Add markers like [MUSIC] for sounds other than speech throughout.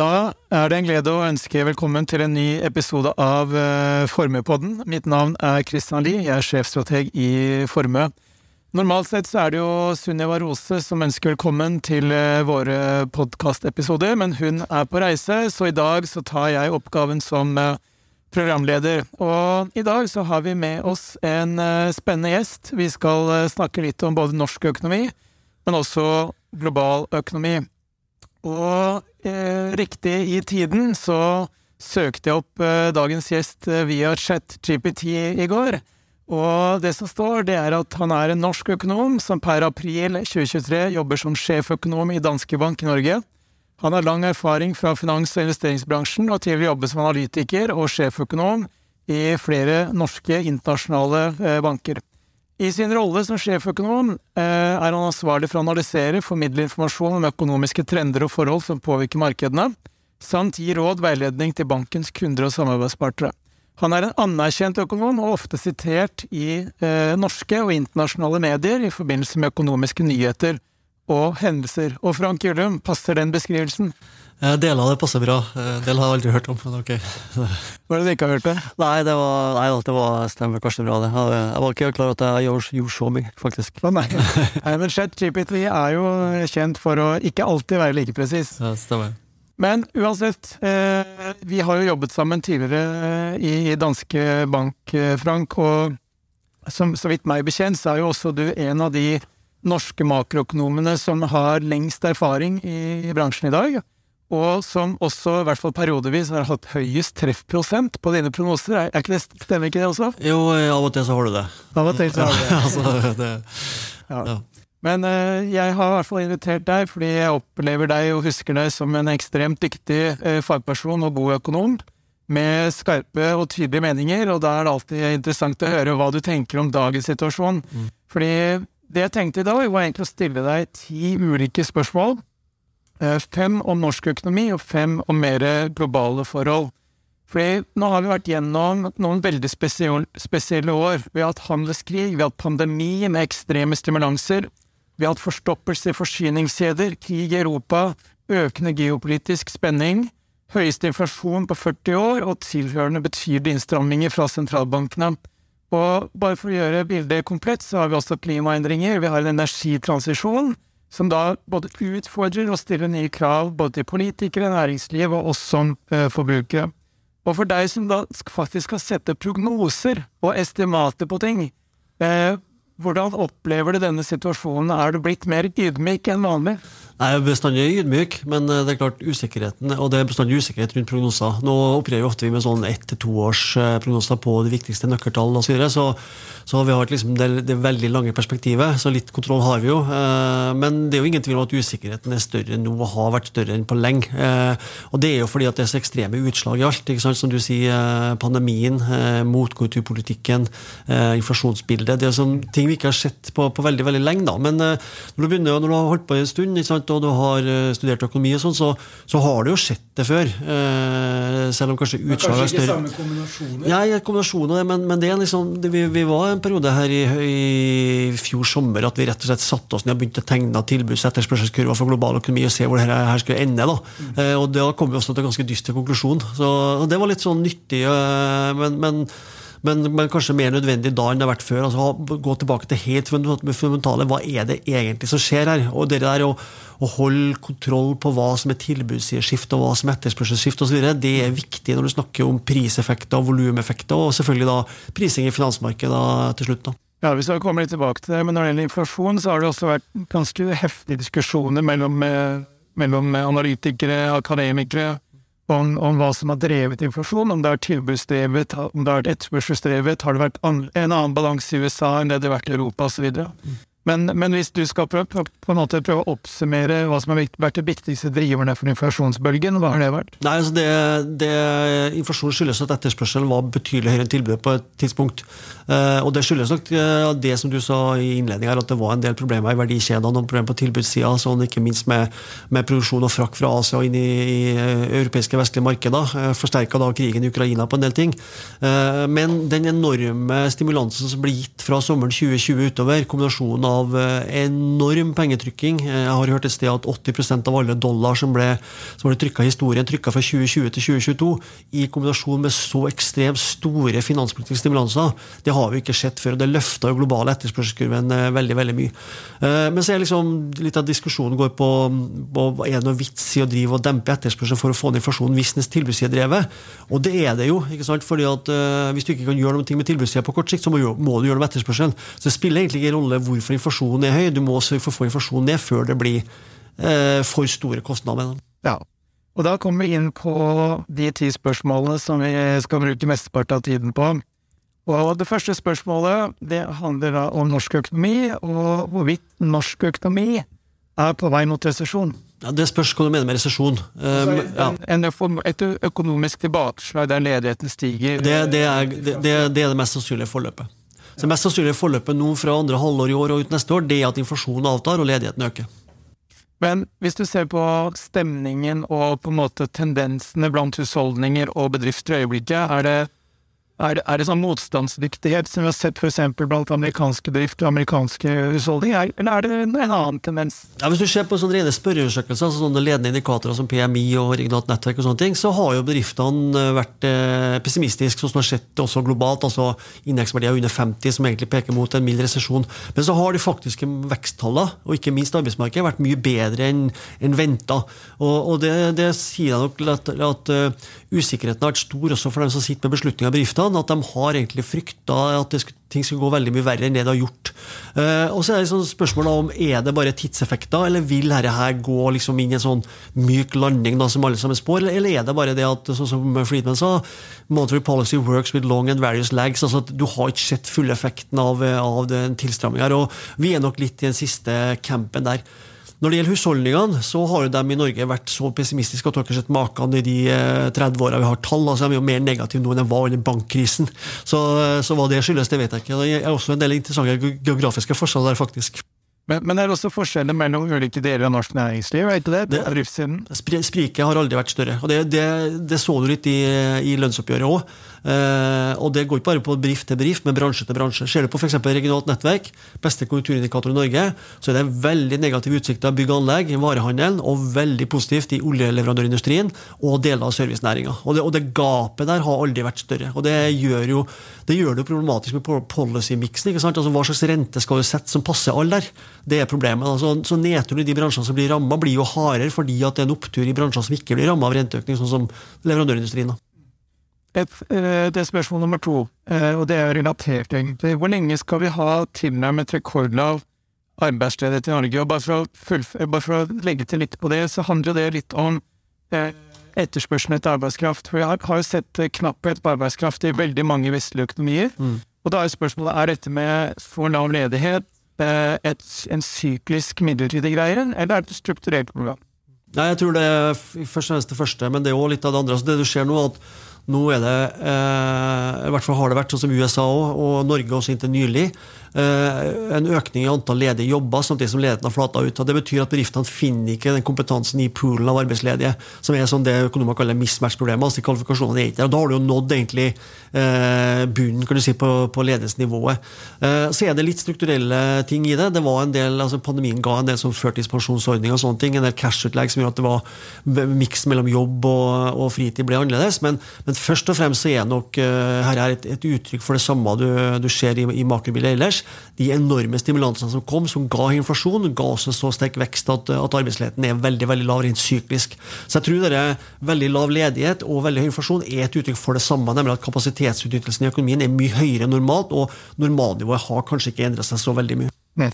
Da er det en glede å ønske velkommen til en ny episode av uh, Formuepodden. Mitt navn er Christian Lie, jeg er sjefstrateg i Formue. Normalt sett så er det jo Sunniva Rose som ønsker velkommen til uh, våre podkastepisoder, men hun er på reise, så i dag så tar jeg oppgaven som uh, programleder. Og i dag så har vi med oss en spennende gjest. Vi skal snakke litt om både norsk økonomi, men også global økonomi. Og eh, riktig i tiden så søkte jeg opp eh, dagens gjest eh, via ChatGPT i går. Og det som står, det er at han er en norsk økonom som per april 2023 jobber som sjeføkonom i Danske Bank i Norge. Han har lang erfaring fra finans- og investeringsbransjen og tidligere jobbet som analytiker og sjeføkonom i flere norske internasjonale eh, banker. I sin rolle som sjeføkonom eh, er han ansvarlig for å analysere, formidle informasjon om økonomiske trender og forhold som påvirker markedene, samt gi råd veiledning til bankens kunder og samarbeidspartnere. Han er en anerkjent økonom og ofte sitert i eh, norske og internasjonale medier i forbindelse med økonomiske nyheter og hendelser. Og Frank Gyllum, passer den beskrivelsen? Eh, deler av det passer bra. Eh, del har jeg aldri hørt om, men ok. Hva er det du ikke har hørt det? Nei, det var, nei, det var stemmer kanskje bra, det. Jeg var ikke klar over at jeg gjorde, gjorde så mye, faktisk. Nei. nei men ChatGPT er jo kjent for å ikke alltid være like presis. Ja, stemmer. Men uansett, eh, vi har jo jobbet sammen tidligere i, i Danske Bank, Frank, og som, så vidt meg bekjent, så er jo også du en av de norske makroøkonomene som har lengst erfaring i, bransjen i dag og som også, i hvert fall periodevis, har hatt høyest treffprosent på dine prognoser. Er, er ikke det, stemmer ikke det også? Jo, av og til så har du det. Av og til så har du det. [LAUGHS] altså, det ja. ja. Men uh, jeg har i hvert fall invitert deg fordi jeg opplever deg og husker deg som en ekstremt dyktig uh, fagperson og god økonom. Med skarpe og tydelige meninger, og da er det alltid interessant å høre hva du tenker om dagens situasjon. Mm. Fordi det jeg tenkte i dag, var egentlig å stille deg ti ulike spørsmål Eh, fem om norsk økonomi og fem om mer globale forhold. Fordi nå har vi vært gjennom noen veldig spesielle år. Vi har hatt handelskrig, vi har hatt pandemi med ekstreme stimulanser, vi har hatt forstoppelse i forsyningskjeder, krig i Europa, økende geopolitisk spenning, høyeste inflasjon på 40 år og tilhørende betydelige innstramminger fra sentralbankene. Og bare for å gjøre bildet komplett, så har vi også klimaendringer, vi har en energitransisjon, som da både utfordrer og stiller nye krav både til politikere, næringsliv og oss som uh, forbrukere. Og for deg som da faktisk skal sette prognoser og estimater på ting, eh, hvordan opplever du denne situasjonen? Er du blitt mer ydmyk enn vanlig? Jeg er bestandig ydmyk, men eh, det er klart usikkerheten, og det er bestandig usikkerhet rundt prognoser. Nå opererer vi ofte med sånn ett til to års eh, prognoser på de viktigste nøkkeltall osv. Så, videre, så så vi har liksom det, det, veldig lange perspektivet, så litt kontroll har vi jo. Eh, men det er jo ingen tvil om at usikkerheten er større nå og har vært større enn på lenge. Og det er jo fordi at det er så ekstreme utslag i alt. ikke sant, Som du sier, pandemien, motkonjunkturpolitikken, inflasjonsbildet. Det er sånn ting vi ikke har sett på, på veldig veldig lenge. da, Men når du begynner, når du har holdt på en stund ikke sant, og du har eh, studert økonomi, og sånn, så, så, har du jo sett det før. Eh, selv om kanskje utslaget er større. Kanskje ikke samme kombinasjoner? Ja, kombinasjoner, men, men det liksom, det, vi, vi, var en periode her i, i, fjor sommer at vi rett og slett satte oss ned og begynte å tegne tilbuds- og etterspørselskurver for global økonomi og se hvor dette her skulle ende. da. Mm. Eh, og Da kom vi også til en ganske dyster konklusjon. Så Det var litt sånn nyttig, men, men men, men, kanskje mer nødvendig da enn det har vært før. altså Gå tilbake til helt fundamentale. Hva er det egentlig som skjer her? Og det der å, å holde kontroll på hva som er tilbudsskift og hva som er etterspørselsskift osv., det er viktig når du snakker om priseffekter og volumeffekter, og selvfølgelig da prising i finansmarkedet til slutt. da. Ja, Vi skal komme litt tilbake til det, men når det gjelder inflasjon, så har det også vært ganske heftige diskusjoner mellom, eh, mellom analytikere, akademikere, om, om, hva som har drevet inflasjon, om det er tilbudsdrevet, om det vært etterspørselsdrevet, har det vært en annen balanse i USA enn det det har vært i Europa osv. Men, men, hvis du skal prøve, på en måte prøve å oppsummere hva som har vært de viktigste driverne for inflasjonsbølgen, hva har det vært? Nei, altså det, det, Inflasjon skyldes at etterspørselen var betydelig høyere enn tilbudet på et tidspunkt. Uh, og det skyldes nok uh, det som du sa i innledninga, at det var en del problemer i verdikjedene og problemer på tilbudssida, sånn ikke minst med, med, produksjon og frakk fra Asia og inn i, i eh, europeiske vestlige markeder. Uh, Forsterka da krigen i Ukraina på en del ting. men den enorme stimulansen som ble gitt fra sommeren 2020 utover, kombinasjonen enorm pengetrykking. Jeg har hørt et sted at 80% av alle dollar som ble, som ble trykka i historien, trykka fra 2020 til 2022, i kombinasjon med så ekstremt store finanspolitiske stimulanser, det har vi ikke sett før. og Det løfta jo globale etterspørselskurven veldig veldig mye. Men så er liksom litt av diskusjonen går på, på er det noe vits i å drive og dempe etterspørselen for å få ned inflasjonen hvis den er drevet. Og det er det jo. ikke sant? Fordi at Hvis du ikke kan gjøre noe med tilbudssida på kort sikt, så må, du gjøre noe med etterspørselen. Så det spiller egentlig ingen rolle hvorfor inflasjonen er høy. Du må sørge for å få inflasjonen ned før det blir eh, for store kostnader. Ja. Og da kommer vi inn på de ti spørsmålene som vi skal bruke mesteparten av tiden på. Og det første spørsmålet det handler da om norsk økonomi, og hvorvidt norsk økonomi er på vei mot resesjon. Ja, Det spørs hva du mener med resesjon. Um, ja. et økonomisk tilbakeslag der ledigheten stiger det, det, er, det, det, er det mest sannsynlige forløpet. Så mest sannsynlig forløpet nå fra andre halvår i år og ut neste år, det er at inflasjonen avtar og ledigheten øker. Men hvis du ser på stemningen og på en måte tendensene blant husholdninger og bedrifter i øyeblikket, er det er er det sånn motstandsdyktighet som vi har sett f.eks. blant amerikanske bedrifter og amerikanske husholdninger, eller er det en annen tendens? Ja, hvis du ser på sånne rene spørreundersøkelser, altså sånne ledende indikatorer som PMI og regionalt nettverk, og sånne ting, så har jo bedriftene eh, vært eh, pessimistiske, sånn som har sett også globalt. altså Indeksverdier under 50, som egentlig peker mot en mild resesjon. Men så har de faktiske veksttallene, og ikke minst arbeidsmarkedet, vært mye bedre enn en venta. Og, og det, det, sier jeg nok at, at uh, usikkerheten har vært stor også for dem som sitter med beslutninger i bedriftene sånn at de har egentlig frykta at det, ting skal gå veldig mye verre enn det det har gjort. Uh, og så er det sånn spørsmål om er det bare tidseffekter, eller vil dette her gå liksom inn i en sånn myk landing da, som alle sammen spår, eller, eller er det bare det at sånn som Friedman sa, monetary policy works with long and various lags. altså at Du har ikke sett fulle effekten av, av den tilstramminga. Vi er nok litt i den siste campen der. Når det gjelder husholdningene, så har jo de i Norge vært så pessimistiske at dere har sett maken i de 30 eh, åra vi har tall. altså De er jo mer negative nå enn de var under bankkrisen. Så, eh, så hva det skyldes, det vet jeg ikke. Det er også en del interessante geografiske forskjeller der, faktisk. Men, men, det er også forskjeller mellom ulike deler av norsk næringsliv? er ikke det? det Spriket har aldri vært større. og Det, det, det så du litt i, i lønnsoppgjøret òg. Eh, og det går ikke bare på bedrift til bedrift, men bransje til bransje. Ser du på f.eks. regionalt nettverk, beste konjunkturindikator i Norge, så er det veldig negative utsikter bygg og anlegg, i varehandelen, og veldig positivt i oljeleverandørindustrien og deler av servicenæringa. Og, det, og det gapet der har aldri vært større. Og det gjør jo det gjør det jo problematisk med policy-miksen. Altså, hva slags rente skal du sette som passer alle der? Det er problemet. Altså, så Nedturen i de bransjene som blir ramma, blir jo hardere fordi at det er en opptur i bransjer som ikke blir ramma av renteøkning, sånn som leverandørindustrien. Da et, eh, det er spørsmål nummer to, eh, og det er relatert, egentlig. Hvor lenge skal vi ha tilnærmet rekordlav arbeidsledighet i Norge? Og bare for, å, bare for, å legge til litt på det, så handler det litt om eh, etterspørselen etter arbeidskraft. For jeg har jo sett knapphet på arbeidskraft i veldig mange vestlige økonomier. Mm. Og da er spørsmålet er dette med for lav ledighet et, en syklisk midlertidig greie, eller er det et strukturert program? Nei, Jeg tror det er først og fremst det første, men det er jo litt av det andre. Altså det du ser nå at nå er det, eh, i hvert fall har det vært sånn som USA også, og Norge også inntil nylig, eh, en økning i antall ledige jobber samtidig som ledigheten har flata ut. og Det betyr at bedriftene finner ikke den kompetansen i poolen av arbeidsledige, som er sånn det økonomer kaller mismatch-problemet. altså kvalifikasjonene er ikke der, og Da har du jo nådd egentlig eh, bunnen kan du si, på, på ledighetsnivået. Så er det litt strukturelle ting i det. det var en del, altså Pandemien ga en del sånn førtidspensjonsordning og sånne ting, en del cash-utlegg som gjorde at det var miks mellom jobb og, og, fritid ble annerledes. men, men først og fremst så er nok uh, her er et, et, uttrykk for det samme du, du ser i, i makrobildet ellers. De enorme stimulansene som kom, som ga inflasjon, ga også så sterk vekst at, at arbeidsledigheten er veldig veldig lav rent syklisk. Så jeg tror det er veldig lav ledighet og veldig høy inflasjon er et uttrykk for det samme, nemlig at kapasitetsutnyttelsen i økonomien er mye høyere enn normalt, og normalnivået har kanskje ikke endret seg så veldig mye. Nei,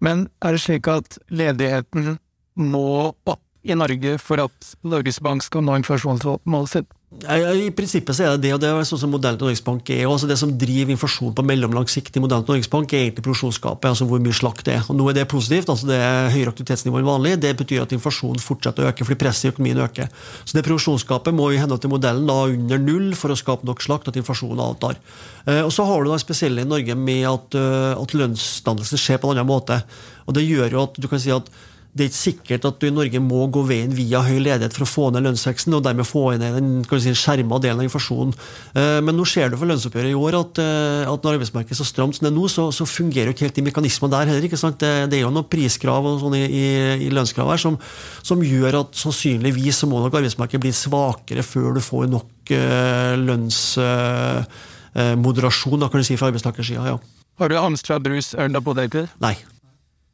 Men er det slik at ledigheten må opp i Norge for at Norges Bank skal nå inflasjonsmålet i prinsippet så er det det, og det er sånn som modellen til Norges Bank er. altså Det som driver inflasjon på mellomlang sikt i modellen til Norges Bank, er egentlig produksjonsgapet, altså hvor mye slakt det er. Og Nå er det positivt, altså det er høyere aktivitetsnivå enn vanlig. Det betyr at inflasjonen fortsetter å øke fordi presset i økonomien øker. Så det produksjonsgapet må i henhold til modellen da under null for å skape nok slakt at inflasjonen avtar. Eh, og så har du det spesielle i Norge med at, eh, at lønnsdannelsen skjer på en annen måte. Og Det gjør jo at du kan si at det er ikke sikkert at du i Norge må gå veien via høy ledighet for å få ned lønnsveksten, og dermed få ned den kan si, skjerma delen av inflasjonen. Eh, men nå ser du for lønnsoppgjøret i år at, eh, at når arbeidsmarkedet er så stramt som det er nå, så, så fungerer jo ikke helt de mekanismene der heller. ikke sant? Det, det er jo noen priskrav og sånn i, i, i lønnskrav her som, som, gjør at sannsynligvis så må nok arbeidsmarkedet bli svakere før du får nok uh, lønnsmoderasjon, uh, kan du si, fra arbeidstakersida. Ja. Har du Amstrad brus øl på deg? Nei.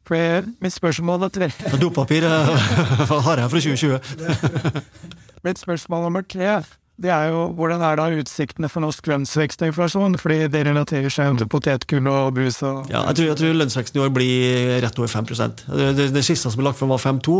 For mitt spørsmål til tre Dopapir [LAUGHS] har jeg fra [LAUGHS] 2020. mitt spørsmål nummer tre det er jo hvordan er da utsiktene for norsk lønnsvekst og inflasjon? Fordi det relaterer seg til potetgull og brus og Ja, jeg tror, jeg tror lønnsveksten i år blir rett over 5 Det, det, det siste som ble lagt fram, var 5,2.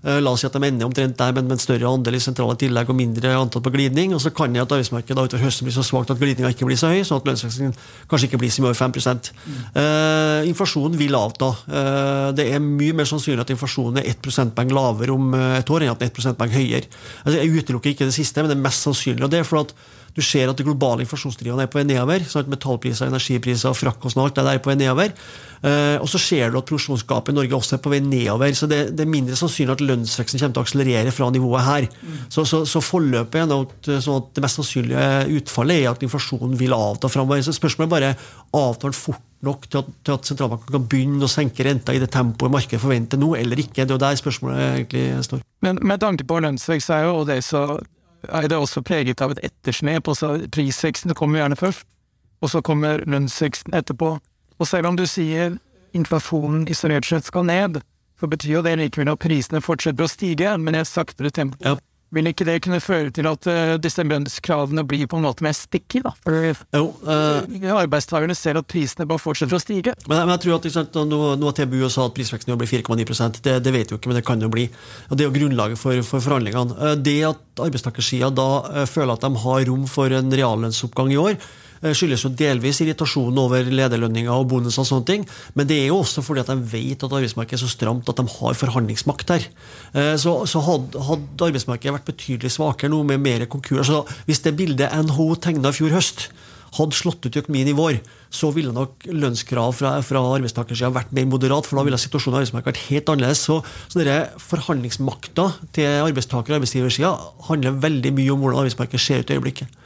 Eh, la oss si at de ender omtrent der, men med en større andel i sentrale tillegg og mindre antall på glidning. Og så kan det at arbeidsmarkedet utover høsten blir så svakt at glidninga ikke blir så høy, sånn at lønnsveksten kanskje ikke blir så mye over 5 mm. uh, Inflasjonen vil avta. Uh, det er mye mer sannsynlig at inflasjonen er 1 prosentpoeng lavere om et år enn at den er 1 prosentpoeng høyere. Altså, jeg utelukker ikke det siste, men det er mest sannsynlig. og det er for at du ser at det globale inflasjonsdrivene er på vei nedover. Sånn at metallpriser, energipriser, frakk og alt det er på vei nedover. Uh, og så ser du at produksjonsgapet i Norge også er på vei nedover. Så det, det, er mindre sannsynlig at lønnsveksten kommer til å akselerere fra nivået her. Så, så, så, forløpet er at, sånn at det mest sannsynlige utfallet er at inflasjonen vil avta framover. Så spørsmålet er bare avtalen fort nok til at, til at sentralbanken kan begynne å senke renta i det tempoet markedet forventer nå, eller ikke. Det er jo der spørsmålet egentlig står. Men med tanke på lønnsvekst er jo det så er det også preget av et ettersnep. Også prisveksten kommer gjerne først, og så kommer lønnsveksten etterpå. Og selv om du sier inflasjonen isolert sett skal ned, så betyr jo det likevel at prisene fortsetter å stige, men i et saktere tempo. Ja. Vil ikke det kunne føre til at uh, disse lønnskravene blir på en måte mer sticky, da? For jo, uh, arbeidstakerne ser at prisene bare fortsetter å stige. Men, men jeg tror at sant, nå, nå TBU sa at prisveksten blir 4,9 det, det vet jo ikke, men det kan jo bli. Og Det er jo grunnlaget for, for forhandlingene. Det at arbeidstakersida da føler at de har rom for en reallønnsoppgang i år, Eh, skyldes jo delvis irritasjon over lederlønninger og bonuser og sånne ting, men det er jo også fordi at de vet at arbeidsmarkedet er så stramt at de har forhandlingsmakt her. Eh, så, så hadde, hadde, arbeidsmarkedet vært betydelig svakere nå med mer konkurser så Hvis det bildet NHO tegna i fjor høst, hadde slått ut i økonomien i vår, så ville nok lønnskrav fra, fra arbeidstakersida vært mer moderat, for da ville situasjonen i arbeidsmarkedet vært helt annerledes. Så, så forhandlingsmakta til arbeidstaker- og arbeidsgiversida handler veldig mye om hvordan arbeidsmarkedet ser ut i øyeblikket.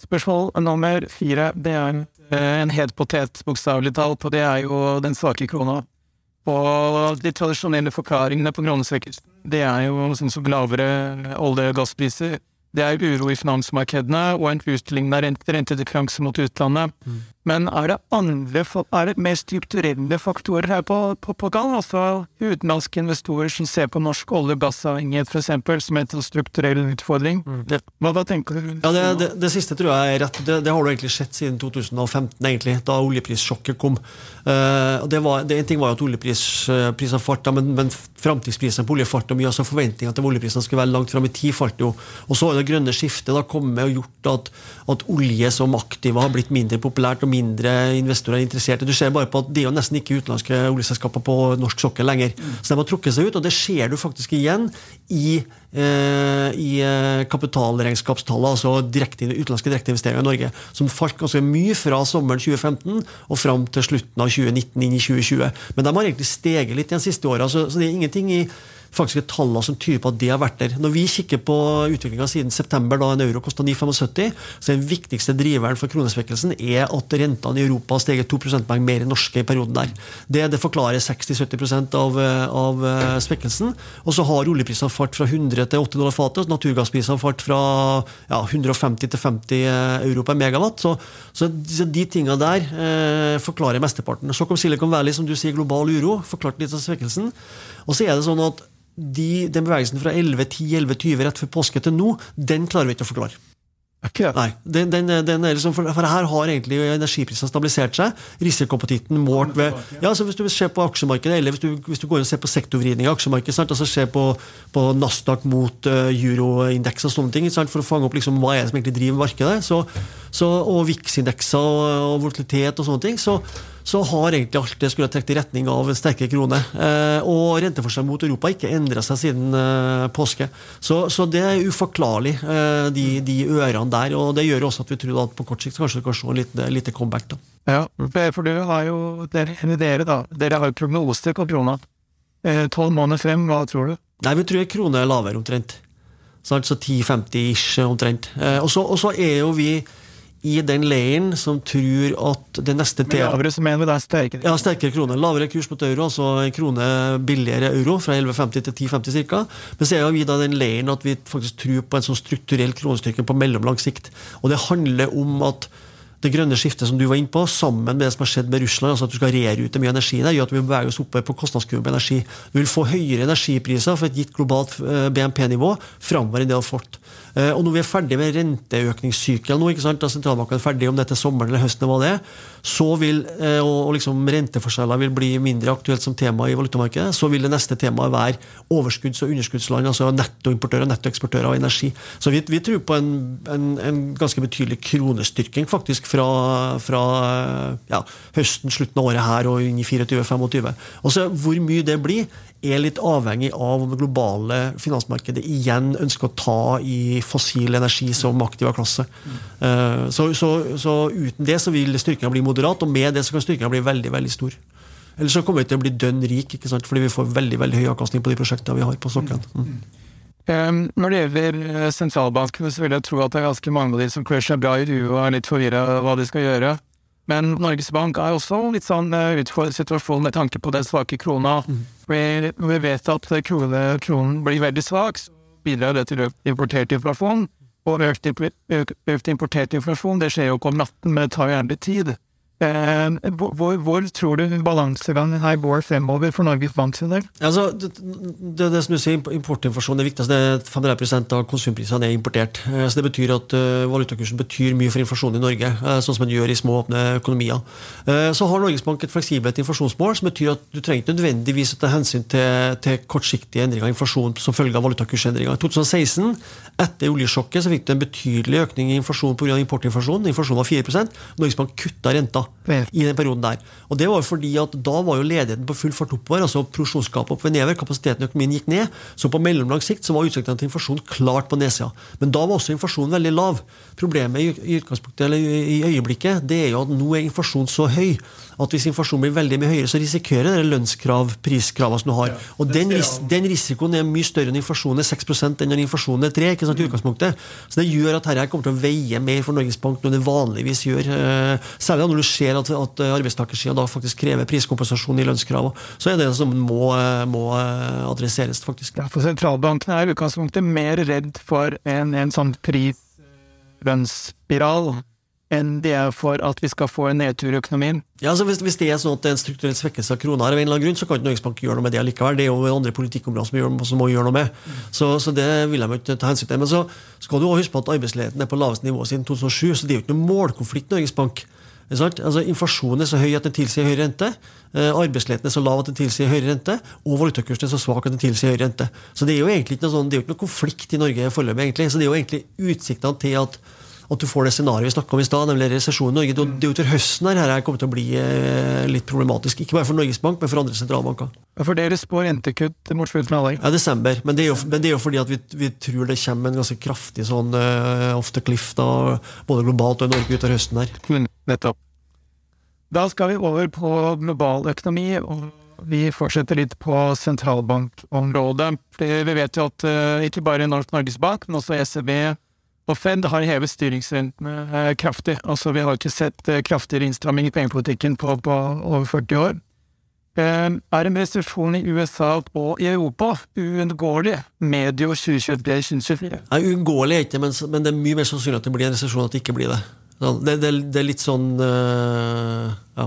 Spørsmål nummer fire. Det er en, eh, het potet, bokstavelig talt, og det er jo den svake krona. Og de tradisjonelle forklaringene på kronesvekkelsen, det er jo sånn som lavere olje- og gasspriser, det er uro i finansmarkedene og en utligna rente, rentedifferanse mot utlandet. Mm. Men er det andre, er det mer strukturelle faktorer her på, på, på gang? Altså utenlandske investorer som ser på norsk olje- og gassavhengighet f.eks. som en strukturell utfordring? Mm. Hva, hva, tenker du? Ja, det, det, det, siste tror jeg er rett. Det, det, har du egentlig sett siden 2015, egentlig, da oljeprissjokket kom. Uh, det var, det, en ting var jo at oljeprisene uh, falt, men, men framtidsprisene på olje falt mye. altså Forventningene til oljeprisene skulle være langt fram i tid falt jo. Og så har det grønne skiftet da kommet og gjort at, at olje som aktiva har blitt mindre populært. og mindre investorer er interessert. Du ser bare på at Det er jo nesten ikke utenlandske oljeselskaper på norsk sokkel lenger. Mm. Så de har trukket seg ut, og det ser du faktisk igjen i, eh, i eh, kapitalregnskapstallet, altså direkte, utenlandske direkteinvesteringer i Norge, som falt ganske mye fra sommeren 2015 og fram til slutten av 2019 inn i 2020. Men de har egentlig steget litt de siste åra, så, så det er ingenting i faktiske tallene som tyder på at det har vært der. Når vi kikker på utviklinga siden september, da en euro kosta 9,75, så den viktigste driveren for kronesvekkelsen er at rentene i Europa har steget 2 prosentpoeng mer enn norske i perioden der. Det, det forklarer 60-70 av, av eh, svekkelsen. Og så har oljeprisene falt fra 100 til 80 dollar fatet, og naturgassprisene falt fra ja, 150 til 50 eh, euro per megawatt. Så, så de tinga der eh, forklarer mesteparten. Så kom Silicon Valley, som du sier, global uro, forklarte litt av svekkelsen. Og så er det sånn at de, den bevegelsen fra 11.10-11.20 rett før påske til nå, den klarer vi ikke å forklare. Okay. Nei, den, den, den liksom, for, for, her har egentlig energiprisene stabilisert seg. Risikoappetitten målt ved ja, så Hvis du ser på aksjemarkedet, eller hvis du, hvis du går og ser på sektorvridning i aksjemarkedet, sant? altså ser på, på Nasdaq mot uh, euroindeks og sånne ting, sant? for å fange opp liksom, hva er det som egentlig driver markedet, så, så, og VIX-indekser og, og volatilitet og sånne ting, så, så har egentlig alt det skulle trukket i retning av sterke kroner. Eh, og renteforskjellen mot Europa ikke endra seg siden eh, påske. Så, så, det er uforklarlig, eh, de, de, ørene der. Og det gjør også at vi tror at på kort sikt kanskje vi kan se en liten, liten comeback. da. Ja, for du har jo dere, dere da, dere har jo prognoser på krona. tolv måneder frem, hva tror du? Nei, Vi tror krona er lavere, omtrent. Så 10-50-ish, omtrent. Og så er jo vi i den leiren som tror at det neste tema Lavere så mener vi det er sterkere? Ja, sterkere krone. Lavere kurs mot euro, altså en krone billigere euro, fra 11,50 til 10,50 ca. Men så er vi da den leiren at vi faktisk tror på en sånn strukturell kronestyrke på mellomlang sikt. Og det handler om at det grønne skiftet som du var inne på, sammen med det som har skjedd med Russland, altså at du skal rerute mye energi der, gjør at vi beveger oss oppe på kostnadskurven på energi. Du vil få høyere energipriser for et gitt globalt eh, BNP-nivå framover enn det du har fått. Eh, og når vi er ferdig med renteøkningssykelen nå, ikke sant, da sentralbanken er ferdig om det er til sommeren eller høsten, det så vil, eh, og liksom renteforskjeller vil bli mindre aktuelt som tema i valutamarkedet, så vil det neste temaet være overskudds- og underskuddsland, altså nettoimportører og nettoeksportører av energi. Så vi, vi tror på en, en, en ganske betydelig kronestyrking faktisk fra, fra ja, høsten, slutten av året her og inn i 24-25. Og så Hvor mye det blir, er litt avhengig av om det globale finansmarkedet igjen ønsker å ta i fossil energi som aktiv av klasse. Mm. Så, så, så, uten det så vil styrkinga bli moderat, og med det så kan styrkinga bli veldig veldig stor. Eller så kommer vi til å bli dønn rik, ikke sant? fordi vi får veldig veldig høy avkastning på de prosjektene vi har på sokkelen. Mm. Um, når det gjelder eh, sentralbankene, så vil jeg tro at det er ganske mange av de som klør seg bra i huet og er litt forvirra hva de skal gjøre. Men Norges Bank er også litt sånn uh, utfordret situasjon med tanke på den svake krona. Mm. Vi, vi, vet at krone, kronen blir veldig svak, så bidrar det til økt importert inflasjon. Og økt, økt, importert inflasjon det skjer jo ikke om natten, men det tar gjerne litt tid. Eh, hvor, hvor, tror du balansegangen her går fremover for Norges Bank sin del? Altså, det, det, det, som du sier, Importinflasjon er viktigst. 50% av konsumprisene er importert. Eh, så Det betyr at uh, valutakursen betyr mye for inflasjonen i Norge, sånn som den gjør i små, åpne økonomier. Så har Norges Bank et fleksibelt inflasjonsmål, som betyr at du trenger ikke nødvendigvis å ta hensyn til, til kortsiktige endringer i inflasjon som følge av valutakursendringer. I 2016, etter oljesjokket, så fikk du en betydelig økning i inflasjon pga. importinflasjon. Inflasjonen var 4 Norges Bank kutta renta i den perioden der. Og det var fordi at Da var jo ledigheten på full fart oppover. altså Produksjonsgapet opp nedover, kapasiteten i økonomien gikk ned. Så på mellomlang sikt så var utsiktene til inflasjon klart på nedsida. Men da var også inflasjonen veldig lav. Problemet i, eller i øyeblikket det er jo at nå er inflasjonen så høy at hvis inflasjonen blir veldig mye høyere, så risikerer det lønnskrav, priskravene som du har. og den, ris den, risikoen er mye større når inflasjonen er 6 enn når inflasjonen er 3 ikke sant, i utgangspunktet. Så det gjør at dette kommer til å veie mer for Norges Bank enn det vanligvis gjør. Eh, særlig når du ser at, at arbeidstakersida da faktisk krever priskompensasjon i lønnskravene. Så er det som må, eh, må eh, adresseres, faktisk. Ja, for sentralbanken er i utgangspunktet mer redd for en, en sånn prislønnsspiral enn det er for at vi skal få en nedtur i økonomien. Ja, altså hvis, hvis, det er sånn at det er en strukturell svekkelse av krona, av en eller annen grunn, så kan ikke Norges Bank gjøre noe med det likevel. Det er jo andre politikkområder som, gjør, som må gjøre noe med. Så, så, det vil jeg ikke ta hensyn til. Men så skal du også huske på at arbeidsledigheten er på laveste nivå siden 2007, så det er jo ikke noen målkonflikt i Norges Bank. Altså, inflasjonen er så høy at den tilsier høyere rente. arbeidsligheten arbeidsledigheten er så lav at den tilsier høyere rente. Og valutakursen er så svak at den tilsier høyere rente. Så det er jo egentlig ikke noe, sånn, det er jo ikke noe konflikt i Norge foreløpig. Så det er jo egentlig utsiktene til at at du får det scenarioet vi snakka om i stad, nemlig resesjon i Norge. Det er til høsten her, her kommer til å bli eh, litt problematisk. Ikke bare for Norges Bank, men for andre sentralbanker. For dere spår rentekutt mot slutten av året? Ja, desember. Men det er jo, men det er jo fordi at vi, vi, tror det kommer en ganske kraftig sånn uh, off the cliff, da, både globalt og i Norge utover høsten her. Nettopp. Da skal vi over på global økonomi. og vi fortsetter litt på sentralbankområdet. Vi vet jo at uh, ikke bare Norges Bank, men også ECB og Fed har hevet styringsrentene eh, kraftig. Altså, vi har ikke sett eh, kraftigere innstramming i pengepolitikken på, på, over 40 år. Eh, er en resesjon i USA og i Europa uunngåelig medio 2023-2024? Nei, Uunngåelig er ikke men, men det er mye mer sannsynlig at det blir en resesjon at det ikke blir det. Det, det, det er litt sånn ja,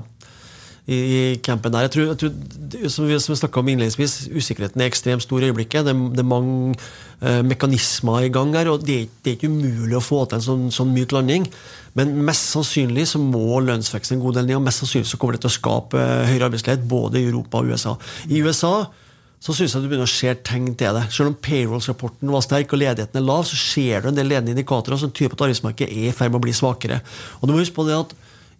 i, campen der. Jeg tror, jeg tror som vi, som vi om innledningsvis, usikkerheten er ekstremt stor i øyeblikket. Det, det er mange eh, mekanismer i gang her, og det, det, er ikke umulig å få til en sånn, sånn myk landing. Men mest sannsynlig så må lønnsveksten en god del ned, og mest sannsynlig så kommer det til å skape uh, høyere arbeidsledighet både i Europa og USA. I USA så syns jeg du begynner å se tegn til det. Selv om payrolls-rapporten var sterk og ledigheten er lav, så ser du en del ledende indikatorer som tyder på at arbeidsmarkedet er i ferd med å bli svakere. Og du må huske på det at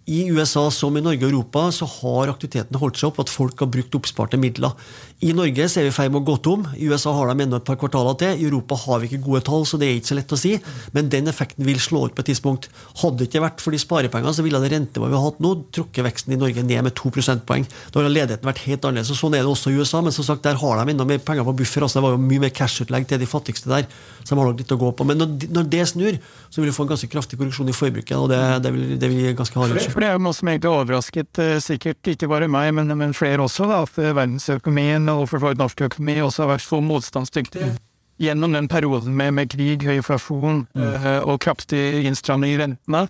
i USA som i Norge og Europa så har aktiviteten holdt seg opp, at folk har brukt oppsparte midler. I Norge så er vi i ferd med å gå tom. I USA har de ennå et par kvartaler til. I Europa har vi ikke gode tall, så det er ikke så lett å si. Men den effekten vil slå ut på et tidspunkt. Hadde det ikke vært for de sparepengene, så ville det rentenivået vi har hatt nå, trukket veksten i Norge ned med to prosentpoeng. Da har ledigheten vært helt annerledes. og Sånn er det også i USA, men som sagt, der har de enda mer penger på buffer. altså Det var jo mye mer cashutlegg til de fattigste der, så de har nok litt å gå på. Men når, det snur, så vil du få en ganske kraftig korreksjon i forbruket, og det, det vil, det vil ganske hard For det er jo noe som egentlig overrasket eh, sikkert ikke bare meg, men, men flere også, da, at eh, verdensøkonomien og for så vidt norsk økonomi også har vært så motstandsdyktig gjennom den perioden med, med krig, høy inflasjon eh, og kraftig innstramming i rentene.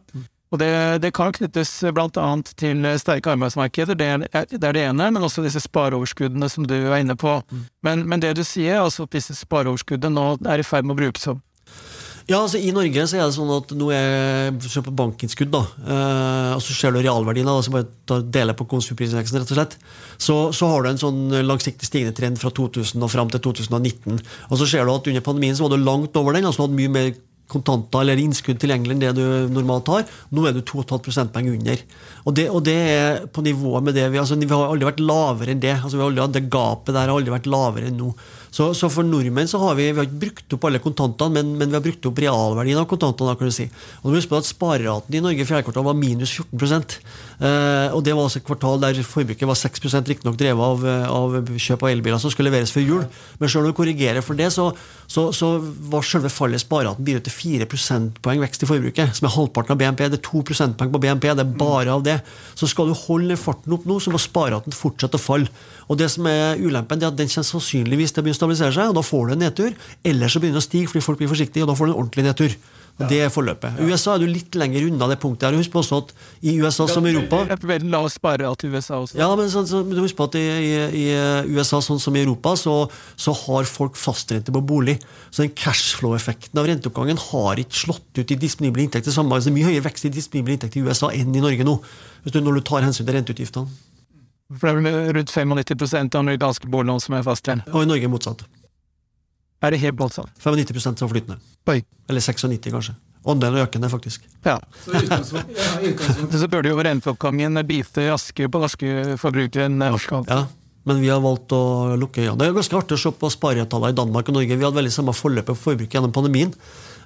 Og det, det kan knyttes blant annet til sterke arbeidsmarkeder, det er, det er det ene, men også disse spareoverskuddene som du er inne på. Men, men det du sier, altså at disse spareoverskuddene nå er i ferd med å brukes opp. Ja, altså I Norge så er det sånn at nå er jeg på bankinnskudd, da. Eh, og så ser du realverdien, da, så bare deler på konsumprisindeksen, rett og slett. Så, så har du en sånn langsiktig stigende trend fra 2000 og fram til 2019. Og så ser du at under pandemien så var du langt over den, altså du hadde mye mer kontanter eller innskudd tilgjengelig enn det du normalt har. Nå er du 2,5 prosentpoeng under. Og det, og det er på nivået med det vi altså Vi har aldri vært lavere enn det. altså vi har aldri Det gapet der har aldri vært lavere enn nå. Så, så for nordmenn så har vi, vi har ikke brukt opp alle kontantene, men, men vi har brukt opp realverdien av kontantene. kan du si. Og du må huske på at Spareraten i Norge i fjerde kvartal var minus 14 eh, Og det var altså et kvartal der forbruket var 6% riktignok drevet av, eh, av kjøp av elbiler som skulle leveres før jul. Men selv om du korrigerer for det, så, så, så var selve fallet spareraten bidro til 4 prosentpoeng vekst i forbruket, som er halvparten av BNP. Det er 2 prosentpoeng på BNP, det er bare av det. Så skal du holde den farten opp nå, så må spareraten fortsette å falle. Og det som er ulempen, det er at den kommer sannsynligvis til å begynne å stabilisere seg, og da får du en nedtur. Eller så begynner det å stige fordi folk blir forsiktige, og da får du en ordentlig nedtur. Og Det er forløpet. I USA er du litt lenger unna det punktet. her. Husk på også at i USA som i Europa veldig lav sparerat i USA også. ja, men, så, så, men husk på at i, i, i USA, sånn som i Europa, så, så har folk fastrente på bolig. Så den cashflow-effekten av renteoppgangen har ikke slått ut i disponible inntekter. Samme, det er mye høyere vekst i disponible inntekter i USA enn i Norge nå. Hvis du, når du tar hensyn til renteutgiftene. For det er vel rundt 95% av amerikanske boliglån som er fastrente? Og i Norge motsatt. Er det helt voldsomt? 95% som flytende. Oi. Eller 96, kanskje. Andelen er økende, faktisk. Ja. Så bør det jo renteoppgangen bite aske på norske forbrukere norske. Ja, men vi har valgt å lukke øynene. Det er ganske artig å se på sparetallene i Danmark og Norge. Vi hadde veldig samme forløp på forbruket gjennom pandemien.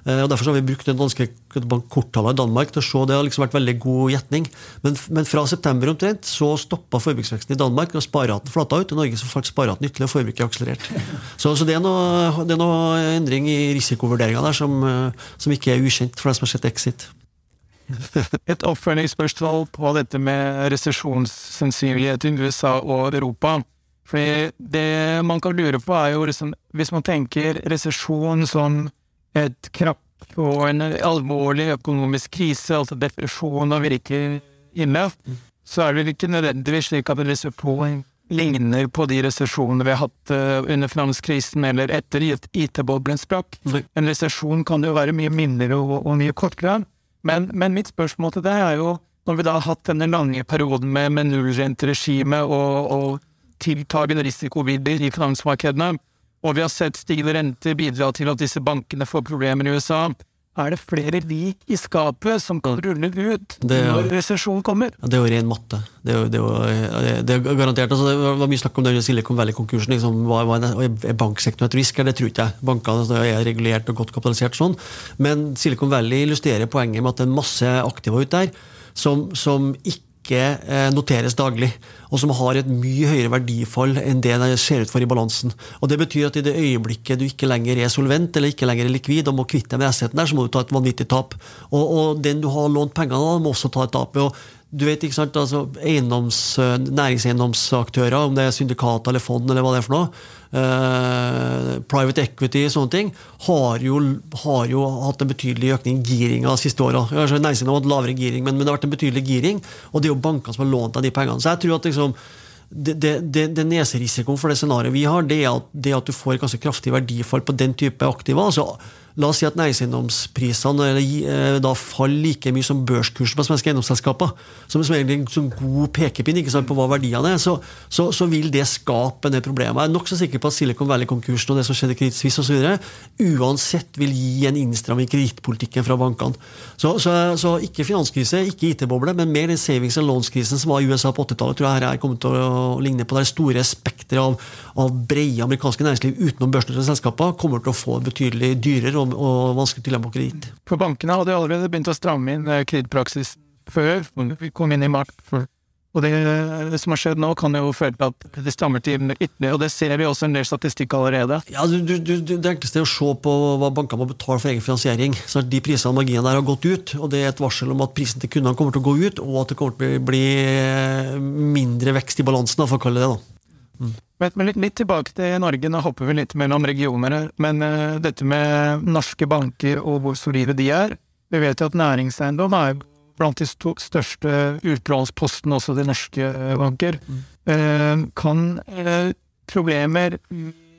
Eh, og Derfor så har vi brukt den danske korttallene i Danmark til å se. Det har liksom vært veldig god gjetning. Men, men fra september omtrent så stoppa forbruksveksten i Danmark, og spareraten flata ut. I Norge så falt spareraten ytterligere, og forbruket akselerert. [LAUGHS] Så, så det, er noe, det er noe endring i risikovurderinga der som, eh, som ikke er ukjent for dem som har sett Exit. [LAUGHS] Et oppfølgingsspørsmål på dette med resesjonssannsynlighet i USA og Europa. Fordi det man kan lure på, er jo liksom Hvis man tenker resesjon som et krapp og en alvorlig økonomisk krise, altså depresjon og virkelig ille, så er det vel ikke nødvendigvis slik at en resesjon ligner på de resesjonene vi har hatt eh, under finanskrisen eller etter IT-boblen sprakk. En resesjon kan jo være mye mindre og, og mye kortere. Men, men mitt spørsmål til deg er jo, når vi da har hatt denne lange perioden med, med nullrenteregime og, og tiltagende risikovidder i finansmarkedene, og vi har sett stigende renter bidra til at disse bankene får problemer i USA, er det flere lik i skapet som kan rulle ut Det når resesjonen kommer? Ja, det er jo ren matte. Det er jo, det er jo det er garantert. Altså, det var mye snakk om den Silicon Valley-konkursen. Liksom, er er banksektoren et risk? Det tror ikke jeg. Bankene altså, er regulert og godt kapitalisert sånn. Men Silicon Valley illustrerer poenget med at det er masse aktiva ute der som, som ikke eh, noteres daglig, og som har et mye høyere verdifall enn det det ser ut for i balansen. Og Det betyr at i det øyeblikket du ikke lenger er solvent eller ikke lenger er likvid og må kvitte deg med der, så må du ta et vanvittig tap. Og, og den du har lånt pengene av, må også ta et tap. Og du vet, ikke sant, altså eiendoms, Næringseiendomsaktører, om det er syndikat eller fond eller hva det er for noe, eh, private equity sånne ting, har jo, har jo hatt en betydelig økning i giringa de siste åra. Næringseiendom har hatt lavere giring, men, men det har vært en betydelig giring, og det er jo bankene som har lånt deg de pengene. Så jeg tror at liksom det, det, det, det neserisikoen for det scenarioet vi har, det er, at, det er at du får ganske kraftig verdifall på den type aktiva. altså La oss si at næringseiendomsprisene eh, da faller like mye som børskursen på svenske eiendomsselskaper, som, som egentlig en sånn god pekepinn ikke sant, på hva verdiene er, så, så, så vil det skape en del problemer. Jeg er nokså sikker på at Silicon Valley-konkursen og det som skjedde i Credit Suisse osv. uansett vil gi en innstramming i kredittpolitikken fra bankene. Så, så, ikke finanskrise, ikke IT-boble, men mer den savings and loans-krisen som var i USA på 80-tallet, tror jeg her kommer til å ligne på det store spekteret av, av brede amerikanske næringsliv utenom børsnoterte selskaper, kommer til å få betydelig dyrere og, og vanskelig tilgang på kreditt. For bankene hadde allerede begynt å stramme inn eh, kredittpraksis før vi kom inn i mars. Og det, det, som har skjedd nå, kan jo føre til at det strammer til ytterligere, og det ser vi også en del statistikk allerede. Ja, du, du, Det enkleste er å se på hva bankene må betale for egen finansiering. Så De prisene og marginene der har gått ut, og det er et varsel om at prisen til kundene kommer til å gå ut, og at det kommer til å bli mindre vekst i balansen, for å kalle det det. Mm. Men litt, litt, tilbake til Norge, nå hopper vi litt mellom regioner. Men uh, dette med norske banker og hvor solide de er Vi vet jo at næringseiendom er blant de største utlånspostene også til norske uh, banker. Mm. Uh, kan problemer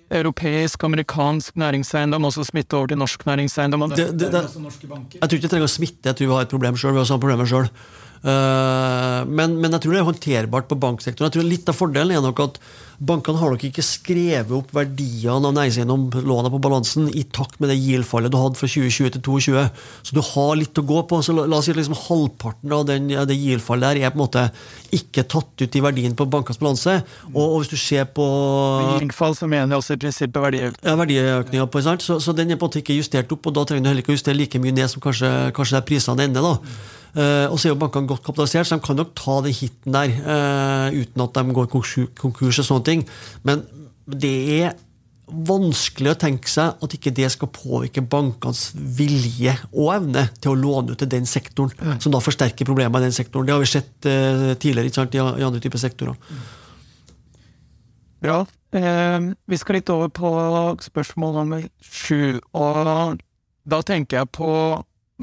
europeisk, amerikansk næringseiendom også smitte over til norsk næringseiendom? Det, det, det, jeg tror ikke det trenger å smitte, jeg tror vi har et problem sjøl. Vi har samme problemer sjøl. Eh, men, men, jeg tror det er håndterbart på banksektoren. Jeg tror Litt av fordelen er nok at bankene har nok ikke skrevet opp verdiene av næringseiendomslånene på balansen i takt med det GIL-fallet du hadde fra 2020 til 2022. Så du har litt å gå på. så La, oss si at liksom halvparten av den, det GIL-fallet der er på en måte ikke tatt ut i verdien på bankenes balanse. Og, og, hvis du ser på GIL-fall så mener jeg også i prinsippet verdiøkning. Ja, verdiøkninga på, sant? Så, så, den er på en måte ikke justert opp, og da trenger du heller ikke å justere like mye ned som kanskje, kanskje er prisene ender. da. Uh, og så er jo bankene godt kapitalisert, så de kan nok ta den hiten der uh, uten at de går konkurs og sånne ting. Men det er vanskelig å tenke seg at ikke det skal påvirke bankenes vilje og evne til å låne ut til den sektoren, mm. som da forsterker problemene i den sektoren. Det har vi sett uh, tidligere sant, i, i, andre typer sektorer. Bra. vi skal litt over på spørsmål nummer sju. Og da tenker jeg på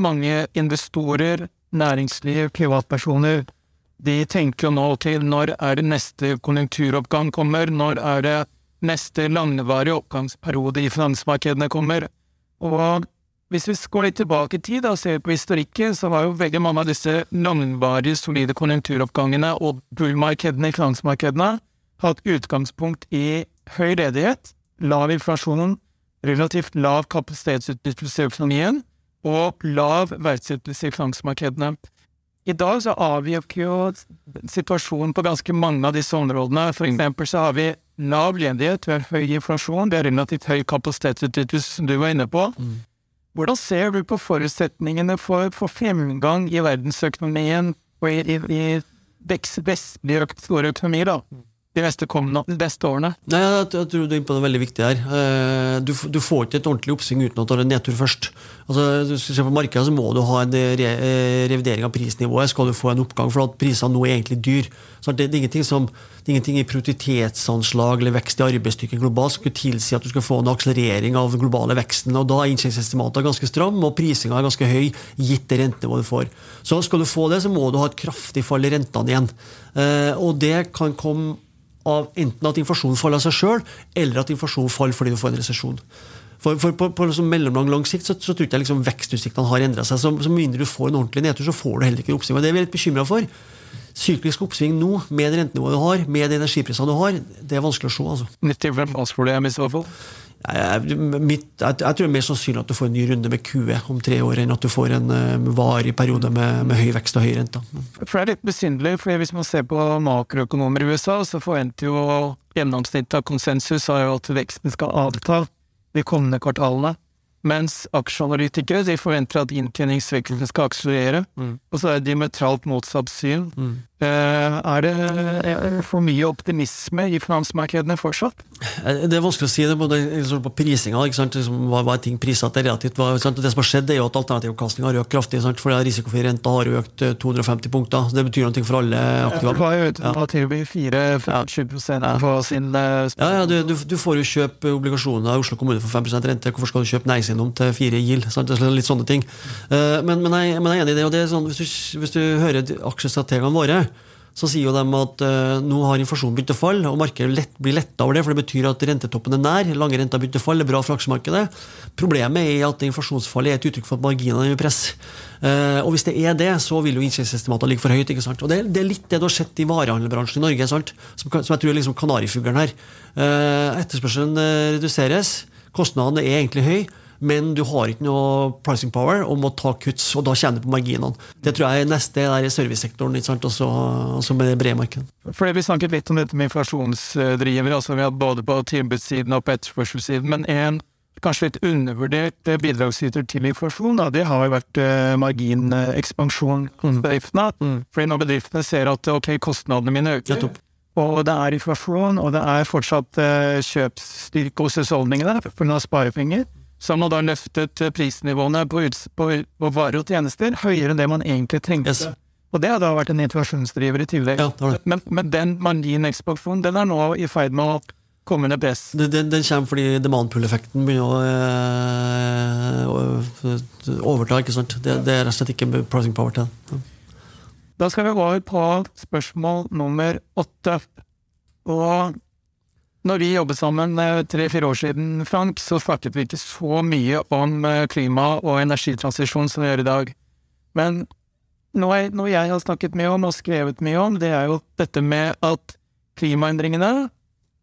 mange investorer næringsliv, privatpersoner, de tenker jo nå til når er det neste konjunkturoppgang kommer, når er det neste langvarige oppgangsperiode i finansmarkedene kommer. Og hvis vi går litt tilbake i tid og ser på historikken, så var jo veldig mange av disse langvarige, solide konjunkturoppgangene og bullmarkedene i finansmarkedene hatt utgangspunkt i høy ledighet, lav inflasjon, relativt lav kapasitetsutnyttelse i økonomien, og lav verdsettelse i finansmarkedene. I dag så avgjør jo situasjonen på ganske mange av disse områdene. For eksempel så har vi lav ledighet, vi har høy inflasjon, vi har relativt høy kapasitetsutnyttelse, som du var inne på. Mm. Hvordan ser du på forutsetningene for, for fremgang i verdensøkonomien og i, i, i vestlig store økonomier, da? De neste, kommende, de neste årene? Nei, jeg, jeg, tror du er inne på noe veldig viktig her. Eh, du, du, får ikke et ordentlig oppsving uten at du har en nedtur først. Altså, du skal se På markedet så må du ha en re eh, revidering av prisnivået skal du få en oppgang, for at prisene nå er egentlig dyr. Så det, det, er som, det er ingenting i prioritetsanslag eller vekst i arbeidsstyrken globalt som tilsi at du skal få en akselerering av den globale veksten. og Da er inntjeningsestimatet ganske stram, og prisinga er ganske høy gitt det rentenivået du får. Så skal du få det, så må du ha et kraftig fall i rentene igjen. Eh, og det kan komme av enten at inflasjonen faller av seg sjøl, eller at inflasjonen faller fordi du får en resesjon. For, for, på, på liksom mellomlang lang sikt så, så tror jeg ikke liksom vekstutsiktene har endra seg. Så, så mindre du får en ordentlig nedtur, så får du heller ikke en oppsving. Og det er vi litt bekymra for. Syklisk oppsving nå, med det rentenivået du har, med de energiprisene du har, det er vanskelig å se. altså. Nyttig deg, i så fall? Jeg, mitt, jeg, jeg, tror det er mer sannsynlig at du får en ny runde med QE om tre år, enn at du får en uh, varig periode med, med, høy vekst og høy rente. For det er litt besynderlig, for hvis man ser på makroøkonomer i USA, så forventer jo gjennomsnittet av konsensus har jo at veksten skal avta de kommende kvartalene. Mens aksjeanalytikere de forventer at inntjeningsveksten skal akselerere. Mm. Og så er det diametralt motsatt syn. Mm. Eh, er det for mye optimisme i finansmarkedene fortsatt? Eh, det er vanskelig å si. det både på prisinga. Liksom, hva, hva er ting prisatt relativt? Hva, det som har skjedd, er jo at alternativavkastninga har økt kraftig. Sant? For Risikofri rente har økt 250 eh, punkter. Så det betyr noe for alle aktive. Det ja. tilbudt 4-20 på sin Ja, ja du, du, du, får jo kjøpe obligasjoner av Oslo kommune for 5 rente. Hvorfor skal du kjøpe næringseiendom til 4 GIL? Sant? Litt sånne ting. Men, men, jeg, men, jeg, er enig i det. og det er sånn, hvis, du, hvis du hører aksjestrategene våre så sier jo de at uh, nå har inflasjonen begynt å falle, og markedet lett, blir letta over det, for det betyr at rentetoppen er nær. Lange renter begynt å falle, det er bra for aksjemarkedet. Problemet er at inflasjonsfallet er et uttrykk for at marginene er i press. Uh, og hvis det er det, så vil jo inntjeningsestimatene ligge for høyt. ikke sant? Og det, det, er litt det du har sett i varehandelbransjen i Norge? Som, som jeg tror er liksom kanarifuglen her. Uh, etterspørselen reduseres, kostnadene er egentlig høye men du har ikke noe pricing power og må ta kuts, og da kjenner du på marginene. Det tror jeg er neste er i servicesektoren, ikke sant? Også, også med det brede markedet. Fordi Vi snakket litt om dette med inflasjonsdrivere, altså vi har både på tilbudssiden og på etterspørselssiden. Men en kanskje litt undervurdert bidragsyter til inflasjon, da, det har jo vært uh, marginekspansjon hos bedriftene. Mm. Fordi når bedriftene ser at ok, kostnadene mine øker, og det er inflasjon, og det er fortsatt uh, kjøpsstyrke hos husholdningene pga. sparepenger, som har da løftet prisnivåene på, på, på, varer og tjenester høyere enn det man egentlig trengte. Yes. Og det har da vært en intuasjonsdriver i tillegg. Ja, det det. Men, men, den marginekspansjonen den er nå i ferd med å komme under press. Den, den, den kommer fordi demand pull-effekten begynner å øh, overta. ikke sant? Det, det, er rett og slett ikke pricing power til Ja. Da skal vi gå over på spørsmål nummer åtte. Og når vi jobbet sammen eh, tre-fire år siden, Frank, så snakket vi ikke så mye om eh, klima- og energitransisjon som vi gjør i dag. Men noe jeg, noe jeg har snakket mye om og skrevet mye om, det er jo dette med at klimaendringene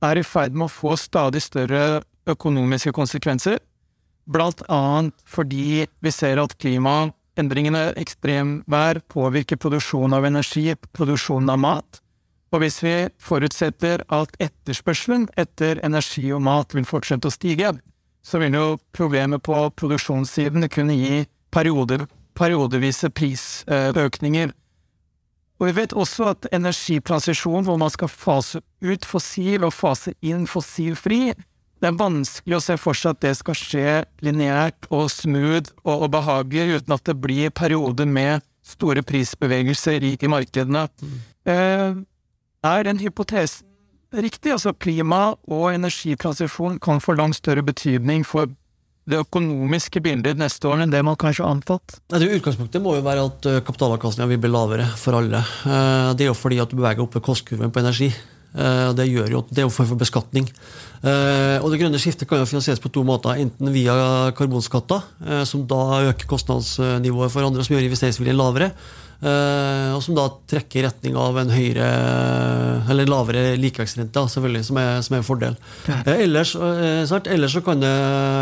er i ferd med å få stadig større økonomiske konsekvenser, blant annet fordi vi ser at klimaendringene, ekstremvær, påvirker produksjon av energi, produksjon av mat, og hvis vi forutsetter at etterspørselen etter energi og mat vil fortsette å stige, så vil jo problemet på produksjonssiden kunne gi perioder, periodevise prisøkninger. Og vi vet også at energitransisjon, hvor man skal fase ut fossil og fase inn fossilfri, det er vanskelig å se for seg at det skal skje lineært og smooth og, og behagelig uten at det blir perioder med store prisbevegelser i, i markedene. Mm. Eh, er den hypotesen riktig? Altså klima- og energitransisjon kan få langt større betydning for det økonomiske bildet neste år enn det man kanskje har antatt? Det Utgangspunktet må jo være at kapitalavkastningen kapitalavkastninga vil bli lavere for alle. Eh, det er jo fordi at du beveger opp kostkurven på energi. Eh, det gjør jo det er jo form for beskatning. Og Det grønne skiftet kan jo finansieres på to måter. Enten via karbonskatter, som da øker kostnadsnivået for andre, som gjør investeringsviljen lavere. Uh, og som da trekker i retning av en høyere eller lavere likevekstrente, selvfølgelig, som er, som er en fordel. Uh, ellers, uh, ellers, så kan det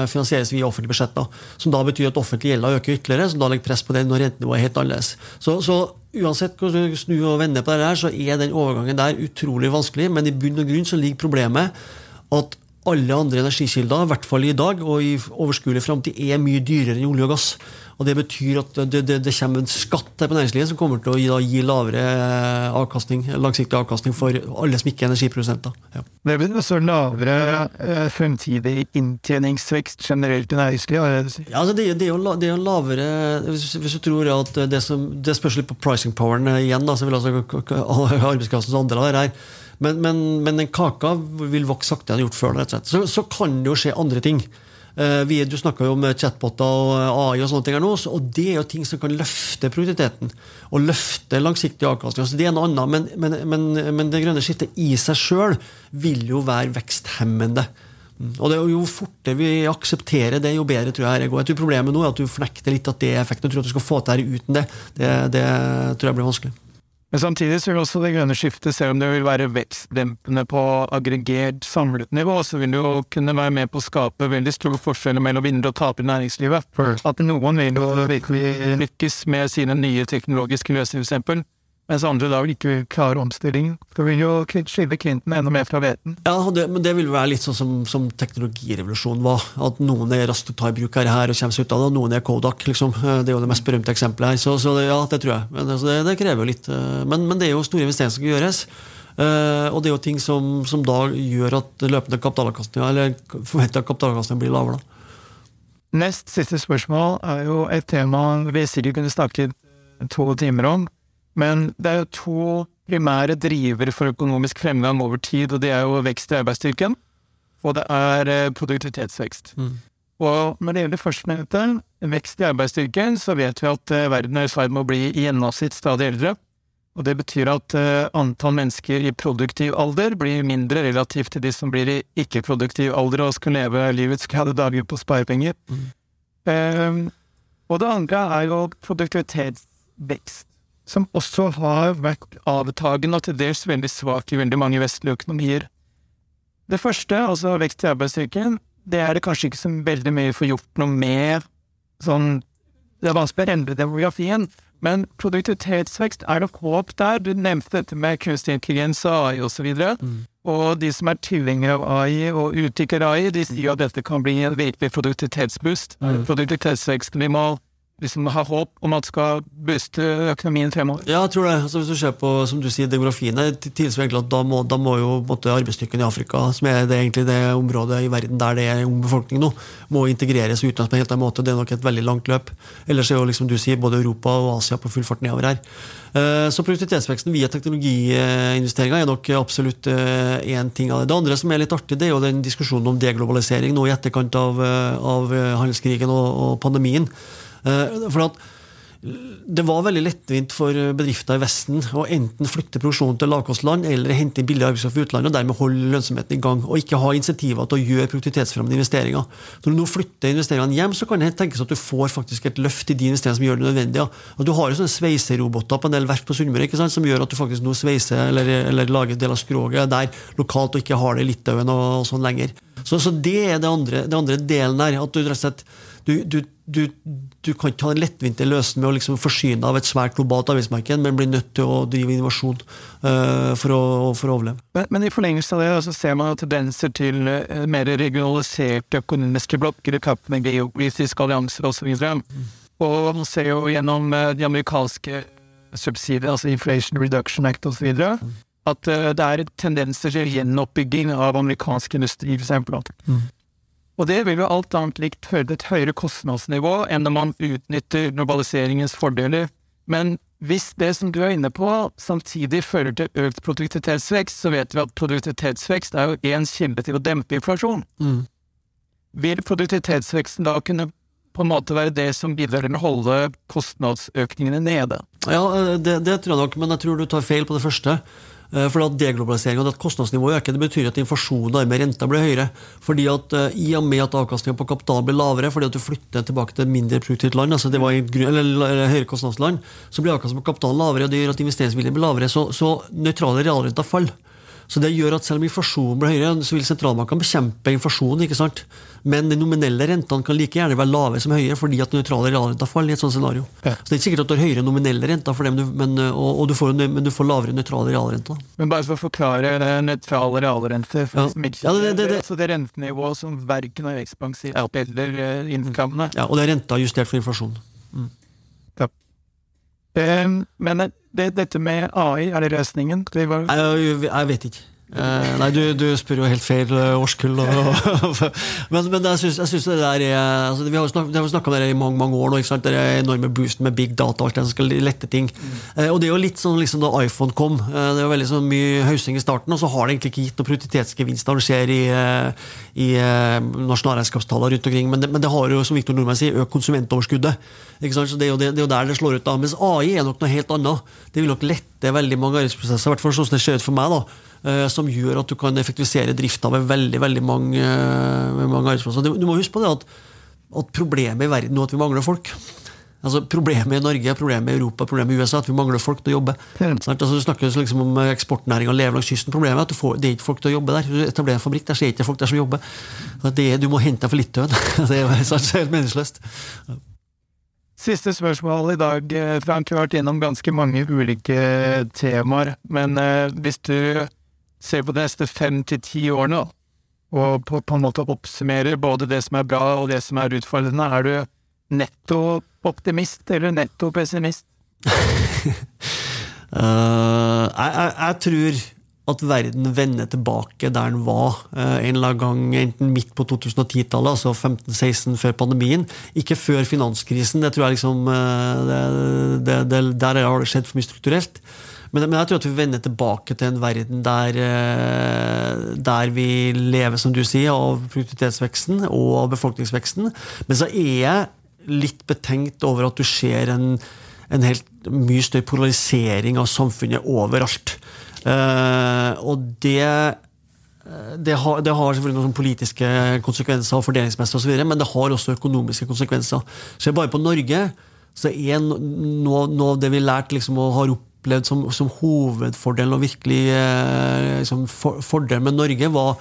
finansieres via offentlige budsjetter, som da betyr at offentlig gjeld øker ytterligere, som da legger press på det når rentenivået er helt annerledes. Så, så uansett hvordan du snur og vender på det her, så er den overgangen der utrolig vanskelig, men i bunn og grunn så ligger problemet at alle andre energikilder, i hvert fall i dag og i overskuelig framtid, er mye dyrere enn olje og gass. Og Det betyr at det, det, det kommer en skatt her på næringslivet som kommer til å gi, da, gi lavere avkastning, langsiktig avkastning for alle som ikke er energiprodusenter. Ja. Det blir også lavere uh, fremtidig inntjeningsvekst generelt i næringslivet? Ja, altså det, det, er jo, det er jo lavere hvis, hvis, du tror at det, som, det spørs litt på pricing poweren igjen, da, så vil altså arbeidskraftens det her men, men, men, den kaka vil vokse saktere enn gjort før. Rett og. Så, så kan det jo skje andre ting. Uh, vi, du snakka jo om chatboter og AI og sånne ting her nå, og det er jo ting som kan løfte produktiviteten. Og løfte langsiktig avkastning. Altså det er noe annet, men, men, men, det grønne skiftet i seg sjøl vil jo være veksthemmende. Mm. Og Jo fortere vi aksepterer det, jo bedre tror jeg. Jeg tror Problemet nå er at du fornekter litt at det er effekten. Du tror at du skal få til det uten det. Det, det tror jeg blir vanskelig. Men samtidig så vil også det grønne skiftet, selv om det vil være vekstdempende på aggregert, samlet nivå, så vil det jo kunne være med på å skape veldig store forskjeller mellom vinnere og tapere i næringslivet. At noen vil jo virkelig lykkes med sine nye teknologiske løsninger, eksempel, mens andre da vil ikke klare omstillingen. Da vil jo skille Clinton enda mer fra hveten. Ja, det, men det vil være litt sånn som, som teknologirevolusjonen var. At noen er raskt til å ta i bruk her, og kommer seg ut av det, og noen er Kodak. liksom. Det er jo det mest berømte eksempelet her. Så, så det, ja, det tror jeg. Men altså, det, det, krever jo litt. Eh, men, men, det er jo store investeringer som skal gjøres. Uh, og det er jo ting som, som da gjør at løpende kapitalavkastning, eller forventa kapitalavkastning blir lavere. da. Nest siste spørsmål er jo et tema vi sikkert kunne snakket to timer om. Men det er jo to primære drivere for økonomisk fremgang over tid, og det er jo vekst i arbeidsstyrken, og det er eh, produktivitetsvekst. Mm. Og når det gjelder førstnevnte, vekst i arbeidsstyrken, så vet vi at eh, verden er i ferd med å bli i gjennomsnitt stadig eldre. Og det betyr at uh, antall mennesker i produktiv alder blir mindre relativt til de som blir i ikke-produktiv alder og skal leve livets glade dager på sparepenger. Mm. Um, og det andre er jo produktivitetsvekst, som også har vært avtagende og til dels veldig svak i veldig mange vestlige økonomier. Det første, altså vekst i arbeidsstyrken, det er det kanskje ikke så veldig mye for gjort noe med sånn Det er vanskelig å endre demografien, men produktivitetsvekst er nok håp der. Du nevnte dette med kunstig intelligens og AI osv. Og, mm. og de som er tilhengere av AI og utvikler AI, de sier at dette kan bli en virkelig produktivitetsboost. Mm. Produktivitetsvekst vi må liksom ha håp om at skal booste økonomien fremover? Ja, jeg tror det. Altså, hvis du ser på som du sier, demografien, at da må, da må jo arbeidsstyrken i Afrika, som er det, egentlig det området i verden der det er ung befolkning nå, må integreres uten på en helt annen måte. Det er nok et veldig langt løp. Ellers er jo liksom du sier, både Europa og Asia på full fart nedover her. Eh, så produktivitetsveksten via teknologiinvesteringer er nok absolutt én eh, ting av det. Det andre som er litt artig, det er jo den diskusjonen om deglobalisering nå i etterkant av, eh, av handelskrigen og, og pandemien. Eh, for at det var veldig lettvint for bedrifter i Vesten å enten flytte produksjonen til lavkostland eller hente inn billig arbeidskraft fra utlandet og dermed holde lønnsomheten i gang. Og ikke ha insentiver til å gjøre produktivitetsfremmende investeringer. Når du nå flytter investeringene hjem, så kan det tenkes at du får faktisk et løft i de investeringene som gjør det nødvendig. Og du har jo sånne sveiseroboter på en del verft på Sunnmøre som gjør at du faktisk nå sveiser eller, eller lager del av skroget der lokalt og ikke har det i Litauen og, og sånn lenger. Så, så, det er det andre, det andre delen her. at du rett og slett du, du, du, du, kan ikke ha en lettvinte løsning med å liksom forsyne av et svært globalt arbeidsmarked, men blir nødt til å drive innovasjon uh, for, å, for, å, overleve. Men, men, i forlengelse av det så ser man tendenser til uh, mer regionaliserte økonomiske blokker, kapp med geopolitiske allianser osv. Mm. og man ser jo gjennom uh, de amerikanske subsidier, altså Inflation Reduction Act osv., mm. at det er tendenser til gjenoppbygging av amerikansk industri, f.eks. Mm. Og det vil jo alt annet likt føre til et høyere kostnadsnivå enn når man utnytter globaliseringens fordeler. Men hvis det som du er inne på, samtidig fører til økt produktivitetsvekst, så vet vi at produktivitetsvekst er jo én kilde til å dempe inflasjon. Mm. Vil produktivitetsveksten da kunne på en måte være det som bidrar til å holde kostnadsøkningene nede? Ja, det, det tror jeg nok, men jeg tror du tar feil på det første. Eh, for at Deglobalisering og at kostnadsnivået øker, det betyr at inflasjonen og renta blir høyere. Fordi at uh, I og med at avkastninga på kapital blir lavere fordi at du flytter tilbake til mindre produktivt land, altså det var eller, eller, høyere kostnadsland, så blir avkastningen på kapital lavere, og det gjør at investeringsviljen blir lavere. Så, så nøytrale realrenter faller. Så det gjør at selv om inflasjonen blir høyere, så vil sentralbankene bekjempe inflasjonen. ikke sant? Men de nominelle rentene kan like gjerne være lave som høye, fordi at nøytrale realrenter faller i et sånt scenario. Ja. Så det er ikke sikkert at du har høyere nominelle renter, for dem, men, og, og du får, men, du får, lavere nøytrale realrenter. Men bare for å forklare det nøytrale realrenter for ja. Ikke, ja, det, det, det, altså det rentenivået som verken er ekspansivt sier eller uh. Ja, og det er renta justert for inflasjon. Mm. Ja. Um, men dette med AI, er det løsningen? Jeg vet ikke. Eh, nei, du, du, spør jo helt feil uh, årskull. [LAUGHS] men, men jeg syns det der er altså, Vi har jo snakka om det i mange mange år nå. Ikke sant? Det er enorme boost med big data alt det som skal lette ting. Mm. Eh, og det er jo litt sånn liksom da iPhone kom. Eh, det var veldig sånn mye hausing i starten, og så har det egentlig ikke gitt noen produktivitetsgevinst når det skjer i, eh, i eh, nasjonalregnskapstallene rundt omkring. Men det, men det, har jo, som Victor Nordmann sier, økt konsumentoverskuddet. Ikke sant? Så det er, jo det, det er jo der det slår ut. da Mens AI er nok noe helt annet. Det vil nok lette veldig mange arbeidsprosesser, i hvert fall sånn som det ser ut for meg. da Eh, som gjør at du kan effektivisere drifta ved veldig veldig mange, eh, mange arbeidsplasser. Du, må huske på det at, at problemet i verden nå er at vi mangler folk. Altså Problemet i Norge, problemet i Europa, problemet i USA er at vi mangler folk til å jobbe. Mm. Altså, du snakker liksom om eksportnæringa lever langs kysten. Problemet er at får, det er ikke folk til å jobbe der. Du etablerer en fabrikk, der ser er ikke folk der som jobber. Det, du må hente deg for Litauen. [LAUGHS] det er helt meningsløst. Siste spørsmål i dag. Frank, du har vært gjennom ganske mange ulike temaer. Men hvis du ser på de neste fem til ti årene, og på, på, en måte oppsummerer både det som er bra og det som er utfordrende, er du netto optimist eller netto pessimist? uh, [LAUGHS] jeg, jeg, jeg, tror at verden vender tilbake der den var uh, en eller annen gang, enten midt på 2010-tallet, altså 15-16 før pandemien. Ikke før finanskrisen, det tror jeg liksom uh, det, det, det, Der har det skjedd for mye strukturelt. Men, men, jeg tror at vi vender tilbake til en verden der, eh, der vi lever, som du sier, av produktivitetsveksten og befolkningsveksten. Men så er jeg litt betenkt over at du ser en en helt mye større polarisering av samfunnet overalt. Uh, og det det har, det har, selvfølgelig noen politiske konsekvenser og fordelingsmessig osv., men det har også økonomiske konsekvenser. Se bare på Norge, så er noe, noe av det vi lærte liksom, og har opplevd som, som hovedfordelen og virkelig liksom, for, fordelen med Norge, var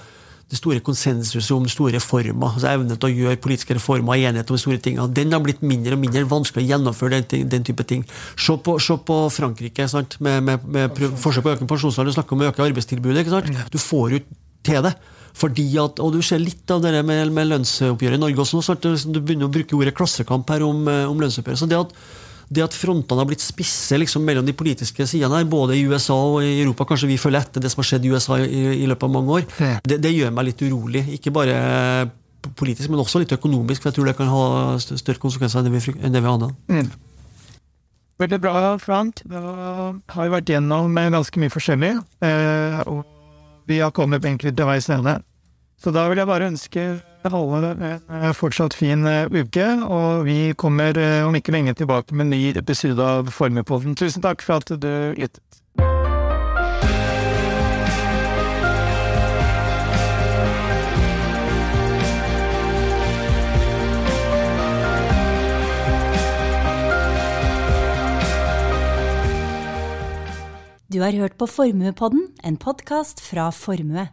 det store konsensuset om store reformer. altså Evnen til å gjøre politiske reformer og enighet om store ting. Den har blitt mindre og mindre vanskelig å gjennomføre den, den type ting. Se på, se på Frankrike sant? med, med, med forsøk på å øke pensjonsalderen. Du snakker om å øke arbeidstilbudet. ikke sant? Du får jo til det. Fordi at, og Du ser litt av det med, med lønnsoppgjøret i Norge også. nå, Du begynner å bruke ordet klassekamp her om, eh, om lønnsoppgjøret. så det at det at frontene har blitt spisse liksom, mellom de politiske sidene, her, både i USA og i Europa Kanskje vi følger etter det som har skjedd i USA i, i løpet av mange år. Det, det, gjør meg litt urolig. Ikke bare politisk, men også litt økonomisk. For jeg tror det kan ha større konsekvenser enn det vi, enn det vi aner. Mm. Veldig bra, Frank. Da har vi vært gjennom ganske mye forskjellig. Eh, og vi har kommet egentlig til veis ende. Så da vil jeg bare ønske alle en fortsatt fin eh, uke, og vi kommer eh, om ikke lenge tilbake med en ny episode av Formerpodden. Tusen takk for at du lyttet. Du har hørt på Formuepodden, en podkast fra Formue.